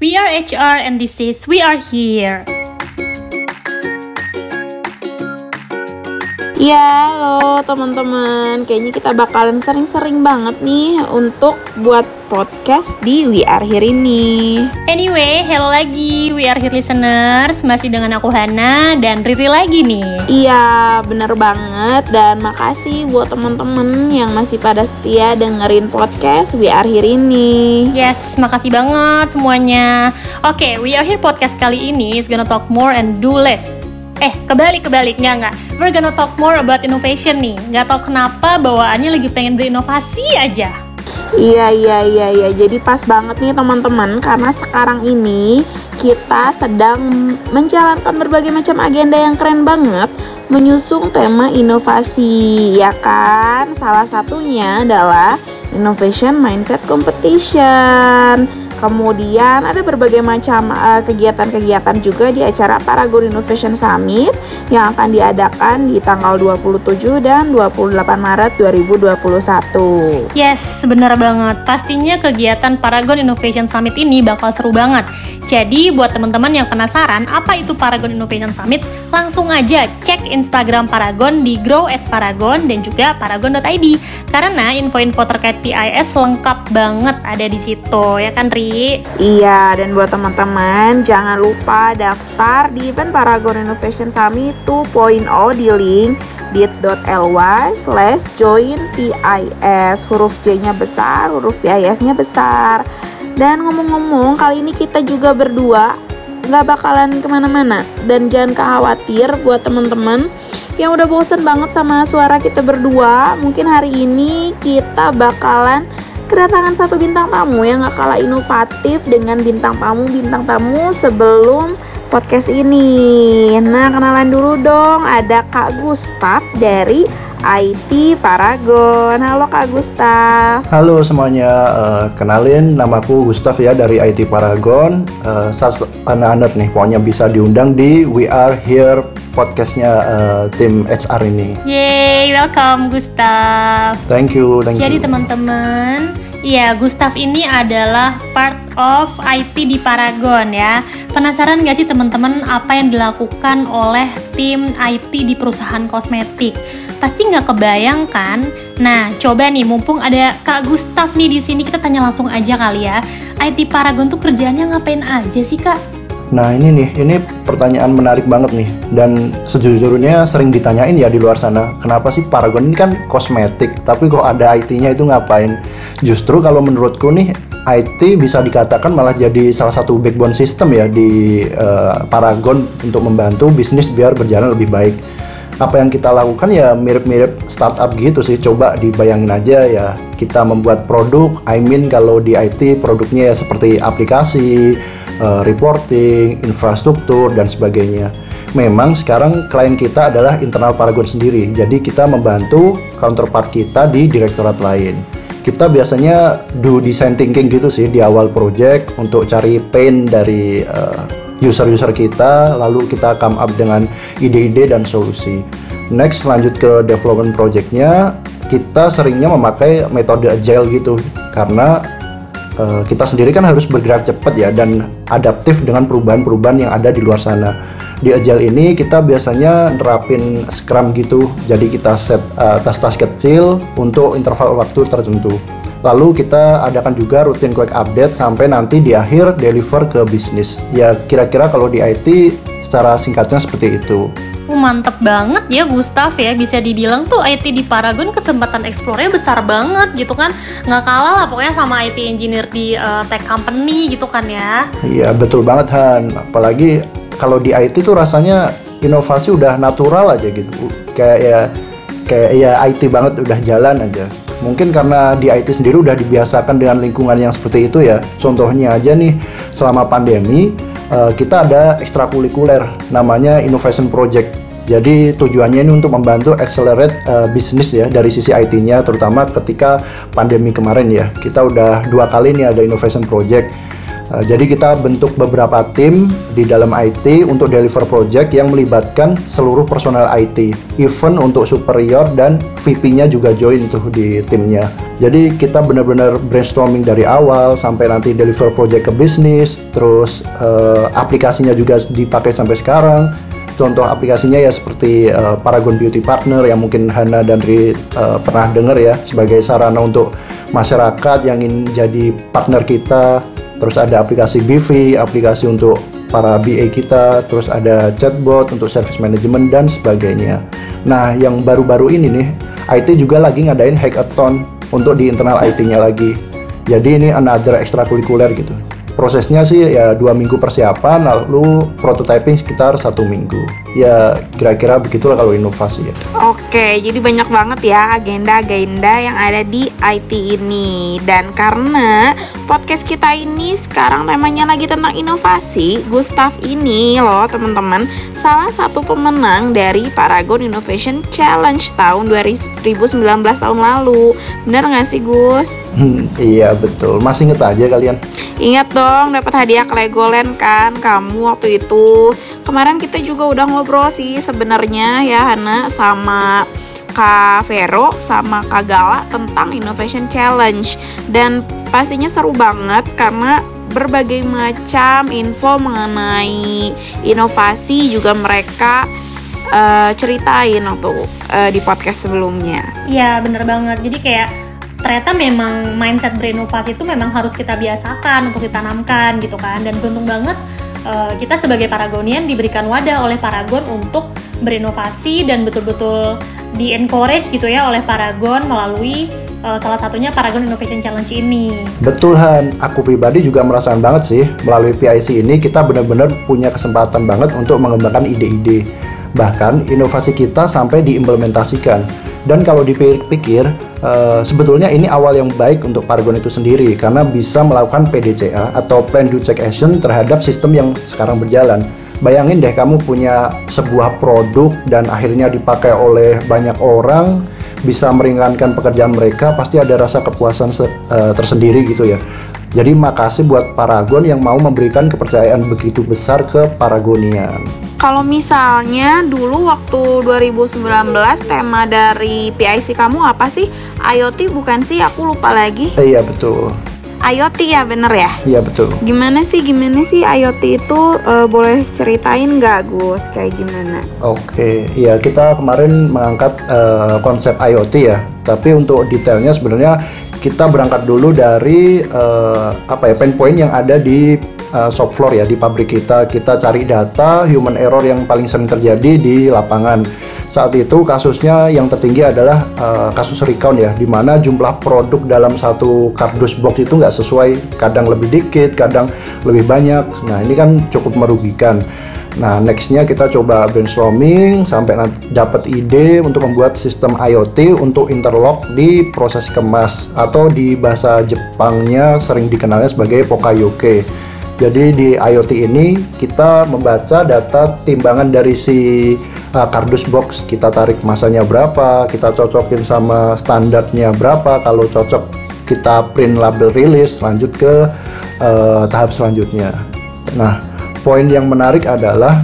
We are HR and this is We Are Here. Ya, halo teman-teman. Kayaknya kita bakalan sering-sering banget nih untuk buat podcast di We Are Here ini. Anyway, hello lagi We Are Here listeners. Masih dengan aku Hana dan Riri lagi nih. Iya, bener banget. Dan makasih buat teman-teman yang masih pada setia dengerin podcast We Are Here ini. Yes, makasih banget semuanya. Oke, We Are Here podcast kali ini is gonna talk more and do less. Eh, kebalik, kebalik, nggak, nggak. We're gonna talk more about innovation nih. Nggak tahu kenapa bawaannya lagi pengen berinovasi aja. Iya, iya, iya, iya. Jadi pas banget nih teman-teman karena sekarang ini kita sedang menjalankan berbagai macam agenda yang keren banget menyusung tema inovasi, ya kan? Salah satunya adalah Innovation Mindset Competition. Kemudian ada berbagai macam uh, kegiatan-kegiatan juga di acara Paragon Innovation Summit yang akan diadakan di tanggal 27 dan 28 Maret 2021. Yes, benar banget. Pastinya kegiatan Paragon Innovation Summit ini bakal seru banget. Jadi buat teman-teman yang penasaran apa itu Paragon Innovation Summit, langsung aja cek Instagram Paragon di grow at Paragon dan juga paragon.id. Karena info-info terkait PIS lengkap banget ada di situ, ya kan Ri? Iya, dan buat teman-teman jangan lupa daftar di event Paragon Innovation Summit 2.0 di link bit.ly slash join PIS huruf J-nya besar, huruf PIS-nya besar. Dan ngomong-ngomong, kali ini kita juga berdua nggak bakalan ke mana-mana. Dan jangan khawatir buat teman-teman yang udah bosen banget sama suara kita berdua. Mungkin hari ini kita bakalan kedatangan satu bintang tamu yang gak kalah inovatif dengan bintang tamu-bintang tamu sebelum podcast ini. Nah, kenalan dulu dong. Ada Kak Gustaf dari IT Paragon. Halo Kak Gustaf. Halo semuanya, uh, kenalin namaku Gustaf ya dari IT Paragon. Uh, anak-anak nih, pokoknya bisa diundang di We Are Here podcastnya uh, tim HR ini. Yeay, welcome Gustaf. Thank you, thank Jadi you. teman-teman, Iya, Gustaf ini adalah part of IT di Paragon ya. Penasaran gak sih teman-teman apa yang dilakukan oleh tim IT di perusahaan kosmetik? Pasti nggak kebayang kan? Nah, coba nih, mumpung ada Kak Gustaf nih di sini, kita tanya langsung aja kali ya. IT Paragon tuh kerjanya ngapain aja sih Kak? Nah ini nih, ini pertanyaan menarik banget nih. Dan sejujurnya sering ditanyain ya di luar sana Kenapa sih Paragon ini kan kosmetik Tapi kok ada IT-nya itu ngapain? Justru kalau menurutku nih IT bisa dikatakan malah jadi salah satu backbone system ya di uh, Paragon Untuk membantu bisnis biar berjalan lebih baik. Apa yang kita lakukan ya mirip-mirip startup gitu sih coba dibayangin aja ya kita membuat produk I mean kalau di IT produknya ya seperti aplikasi uh, reporting, infrastruktur, dan sebagainya. Memang sekarang klien kita adalah internal Paragon sendiri, jadi kita membantu counterpart kita di direktorat lain. Kita biasanya do design thinking gitu sih di awal project untuk cari pain dari uh, user-user kita, lalu kita come up dengan ide-ide dan solusi. Next lanjut ke development projectnya, kita seringnya memakai metode agile gitu karena uh, kita sendiri kan harus bergerak cepat ya dan adaptif dengan perubahan-perubahan yang ada di luar sana. Di Agile ini kita biasanya nerapin Scrum gitu, jadi kita set uh, tas-tas kecil untuk interval waktu tertentu. Lalu kita adakan juga rutin quick update sampai nanti di akhir deliver ke bisnis. Ya kira-kira kalau di IT secara singkatnya seperti itu. Uh, mantep banget ya Gustaf ya. Bisa dibilang tuh IT di Paragon kesempatan eksplornya besar banget gitu kan. Nggak kalah lah pokoknya sama IT engineer di uh, tech company gitu kan ya. Iya betul banget Han. Apalagi kalau di IT tuh rasanya inovasi udah natural aja gitu. Kayak ya kayak ya IT banget udah jalan aja. Mungkin karena di IT sendiri udah dibiasakan dengan lingkungan yang seperti itu ya. Contohnya aja nih selama pandemi uh, kita ada ekstrakurikuler namanya innovation project jadi tujuannya ini untuk membantu accelerate uh, bisnis ya dari sisi IT-nya terutama ketika pandemi kemarin ya. Kita udah dua kali nih ada innovation project. Uh, jadi kita bentuk beberapa tim di dalam IT untuk deliver project yang melibatkan seluruh personel IT, even untuk superior dan VP-nya juga join tuh di timnya. Jadi kita benar-benar brainstorming dari awal sampai nanti deliver project ke bisnis, terus uh, aplikasinya juga dipakai sampai sekarang. Contoh aplikasinya ya seperti uh, Paragon Beauty Partner yang mungkin Hana dan Ri uh, pernah dengar ya sebagai sarana untuk masyarakat yang ingin jadi partner kita terus ada aplikasi BV, aplikasi untuk para BA kita, terus ada chatbot untuk service management dan sebagainya. Nah, yang baru-baru ini nih, IT juga lagi ngadain hackathon untuk di internal IT-nya lagi. Jadi ini another ekstrakurikuler gitu prosesnya sih ya dua minggu persiapan lalu prototyping sekitar satu minggu. Ya kira-kira begitulah kalau inovasi ya. Oke jadi banyak banget ya agenda-agenda yang ada di IT ini. Dan karena podcast kita ini sekarang temanya lagi tentang inovasi Gustaf ini loh teman-teman salah satu pemenang dari Paragon Innovation Challenge tahun 2019 tahun lalu. Bener nggak sih Gus? Hmm, iya betul. Masih inget aja kalian? Ingat dong dapat hadiah ke Legoland kan kamu waktu itu. Kemarin kita juga udah ngobrol sih sebenarnya ya Hana sama Kak Vero sama Kak Gala tentang Innovation Challenge dan pastinya seru banget karena berbagai macam info mengenai inovasi juga mereka uh, ceritain waktu uh, di podcast sebelumnya. Iya bener banget. Jadi kayak ternyata memang mindset berinovasi itu memang harus kita biasakan untuk ditanamkan gitu kan dan beruntung banget uh, kita sebagai Paragonian diberikan wadah oleh Paragon untuk berinovasi dan betul-betul di encourage gitu ya oleh Paragon melalui uh, salah satunya Paragon Innovation Challenge ini. Betul Han, aku pribadi juga merasakan banget sih melalui PIC ini kita benar-benar punya kesempatan banget untuk mengembangkan ide-ide. Bahkan inovasi kita sampai diimplementasikan dan kalau dipikir, uh, sebetulnya ini awal yang baik untuk Paragon itu sendiri karena bisa melakukan PDCA atau Plan Do Check Action terhadap sistem yang sekarang berjalan. Bayangin deh kamu punya sebuah produk dan akhirnya dipakai oleh banyak orang, bisa meringankan pekerjaan mereka, pasti ada rasa kepuasan uh, tersendiri gitu ya. Jadi makasih buat Paragon yang mau memberikan kepercayaan begitu besar ke Paragonian. Kalau misalnya dulu waktu 2019 tema dari PIC kamu apa sih? IoT bukan sih? Aku lupa lagi. Eh, iya betul. IoT ya bener ya? Iya betul. Gimana sih gimana sih IoT itu uh, boleh ceritain nggak Gus kayak gimana? Oke, iya kita kemarin mengangkat uh, konsep IoT ya. Tapi untuk detailnya sebenarnya kita berangkat dulu dari uh, apa ya pain point yang ada di uh, shop floor ya di pabrik kita. Kita cari data human error yang paling sering terjadi di lapangan. Saat itu kasusnya yang tertinggi adalah uh, kasus recount ya, di mana jumlah produk dalam satu kardus box itu nggak sesuai, kadang lebih dikit, kadang lebih banyak. Nah ini kan cukup merugikan. Nah, nextnya kita coba brainstorming sampai dapat ide untuk membuat sistem IoT untuk interlock di proses kemas atau di bahasa Jepangnya sering dikenalnya sebagai Pokayoke. Jadi di IoT ini kita membaca data timbangan dari si uh, kardus box, kita tarik masanya berapa, kita cocokin sama standarnya berapa, kalau cocok kita print label rilis, lanjut ke uh, tahap selanjutnya. Nah, poin yang menarik adalah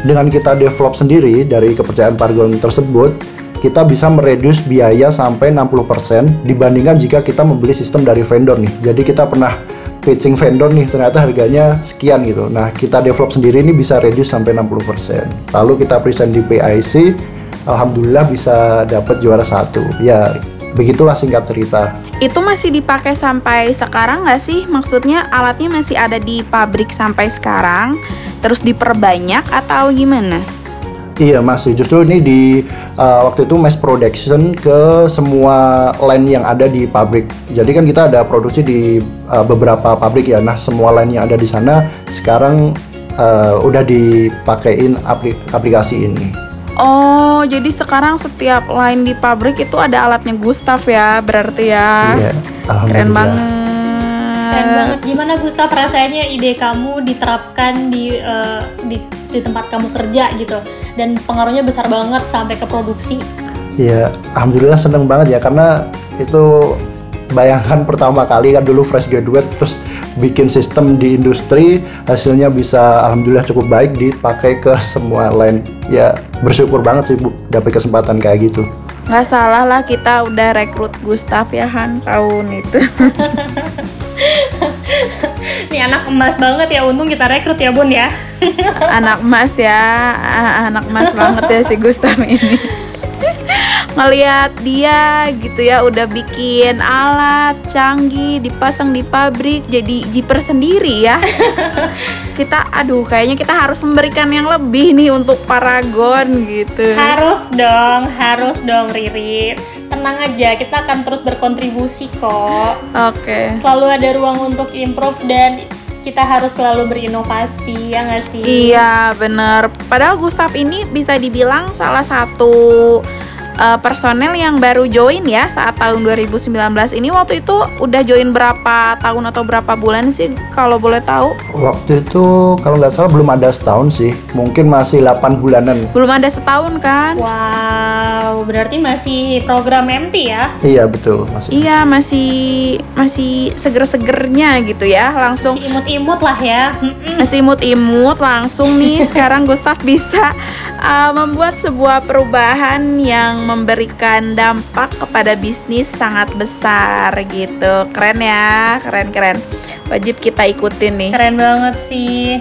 dengan kita develop sendiri dari kepercayaan Paragon tersebut, kita bisa mereduce biaya sampai 60% dibandingkan jika kita membeli sistem dari vendor nih. Jadi kita pernah pitching vendor nih, ternyata harganya sekian gitu. Nah, kita develop sendiri ini bisa reduce sampai 60%. Lalu kita present di PIC, alhamdulillah bisa dapat juara satu. Ya, begitulah singkat cerita. Itu masih dipakai sampai sekarang nggak sih? Maksudnya alatnya masih ada di pabrik sampai sekarang, terus diperbanyak atau gimana? Iya masih, justru ini di uh, waktu itu mass production ke semua line yang ada di pabrik. Jadi kan kita ada produksi di uh, beberapa pabrik ya. Nah semua line yang ada di sana sekarang uh, udah dipakein aplik aplikasi ini. Oh, jadi sekarang setiap line di pabrik itu ada alatnya Gustaf ya, berarti ya. Iya, Keren banget. Keren banget. Gimana Gustaf rasanya ide kamu diterapkan di uh, di, di tempat kamu kerja gitu dan pengaruhnya besar banget sampai ke produksi? Iya, alhamdulillah seneng banget ya karena itu bayangkan pertama kali kan dulu fresh graduate terus bikin sistem di industri hasilnya bisa alhamdulillah cukup baik dipakai ke semua lain. Ya bersyukur banget sih bu dapat kesempatan kayak gitu. Nggak salah lah kita udah rekrut Gustaf ya Han tahun itu. Nih anak emas banget ya, untung kita rekrut ya bun ya. anak emas ya anak emas banget ya si Gustaf ini ngeliat dia gitu ya udah bikin alat canggih dipasang di pabrik jadi jiper sendiri ya kita aduh kayaknya kita harus memberikan yang lebih nih untuk Paragon gitu Harus dong, harus dong Riri. Tenang aja, kita akan terus berkontribusi kok. oke Selalu ada ruang untuk improve dan kita harus selalu berinovasi, ya nggak sih? Iya bener Padahal Gustaf ini bisa dibilang salah satu uh, personel yang baru join ya saat tahun 2019 ini Waktu itu udah join berapa tahun atau berapa bulan sih kalau boleh tahu? waktu itu kalau nggak salah belum ada setahun sih mungkin masih 8 bulanan Belum ada setahun kan? Wow, berarti masih program MT ya? iya betul masih Iya masih masih seger-segernya gitu ya langsung Masih imut-imut lah ya. Mm-mm. masih imut-imut langsung nih sekarang Gustaf bisa uh, membuat sebuah perubahan yang memberikan dampak kepada bisnis sangat besar gitu. Keren ya keren keren. Wajib kita ikutin nih. Keren banget sih.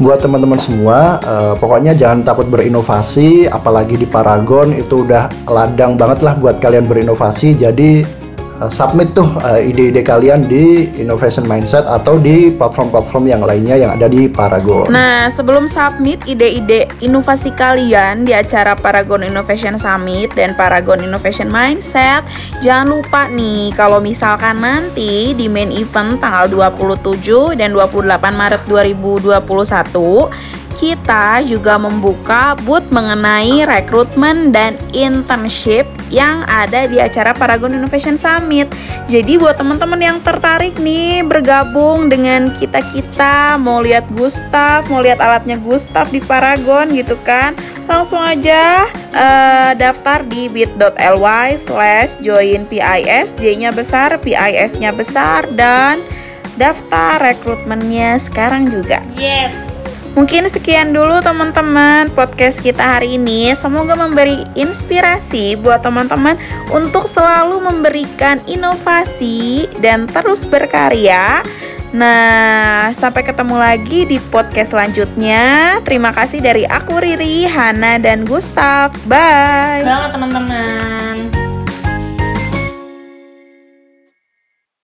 buat teman-teman semua eh, pokoknya jangan takut berinovasi apalagi di Paragon itu udah ladang banget lah buat kalian berinovasi. Jadi eh, submit tuh eh, ide-ide kalian di Innovation Mindset atau di platform-platform yang lainnya yang ada di Paragon. Nah, sebelum submit ide-ide inovasi kalian di acara Paragon Innovation Summit dan Paragon Innovation Mindset, jangan lupa nih kalau misalkan nanti di main event tanggal 27 dan 28 Maret 2021 kita juga membuka booth mengenai rekrutmen dan internship yang ada di acara Paragon Innovation Summit. Jadi buat teman-teman yang tertarik nih bergabung dengan kita-kita, mau lihat Gustaf, mau lihat alatnya Gustaf di Paragon gitu kan, langsung aja eh, daftar di bit.ly slash join PIS, J-nya besar, PIS-nya besar, dan daftar rekrutmennya sekarang juga. Yes. Mungkin sekian dulu teman-teman podcast kita hari ini. Semoga memberi inspirasi buat teman-teman untuk selalu memberikan inovasi dan terus berkarya. Nah, sampai ketemu lagi di podcast selanjutnya. Terima kasih dari aku Riri, Hana, dan Gustaf. Bye. Banget teman-teman.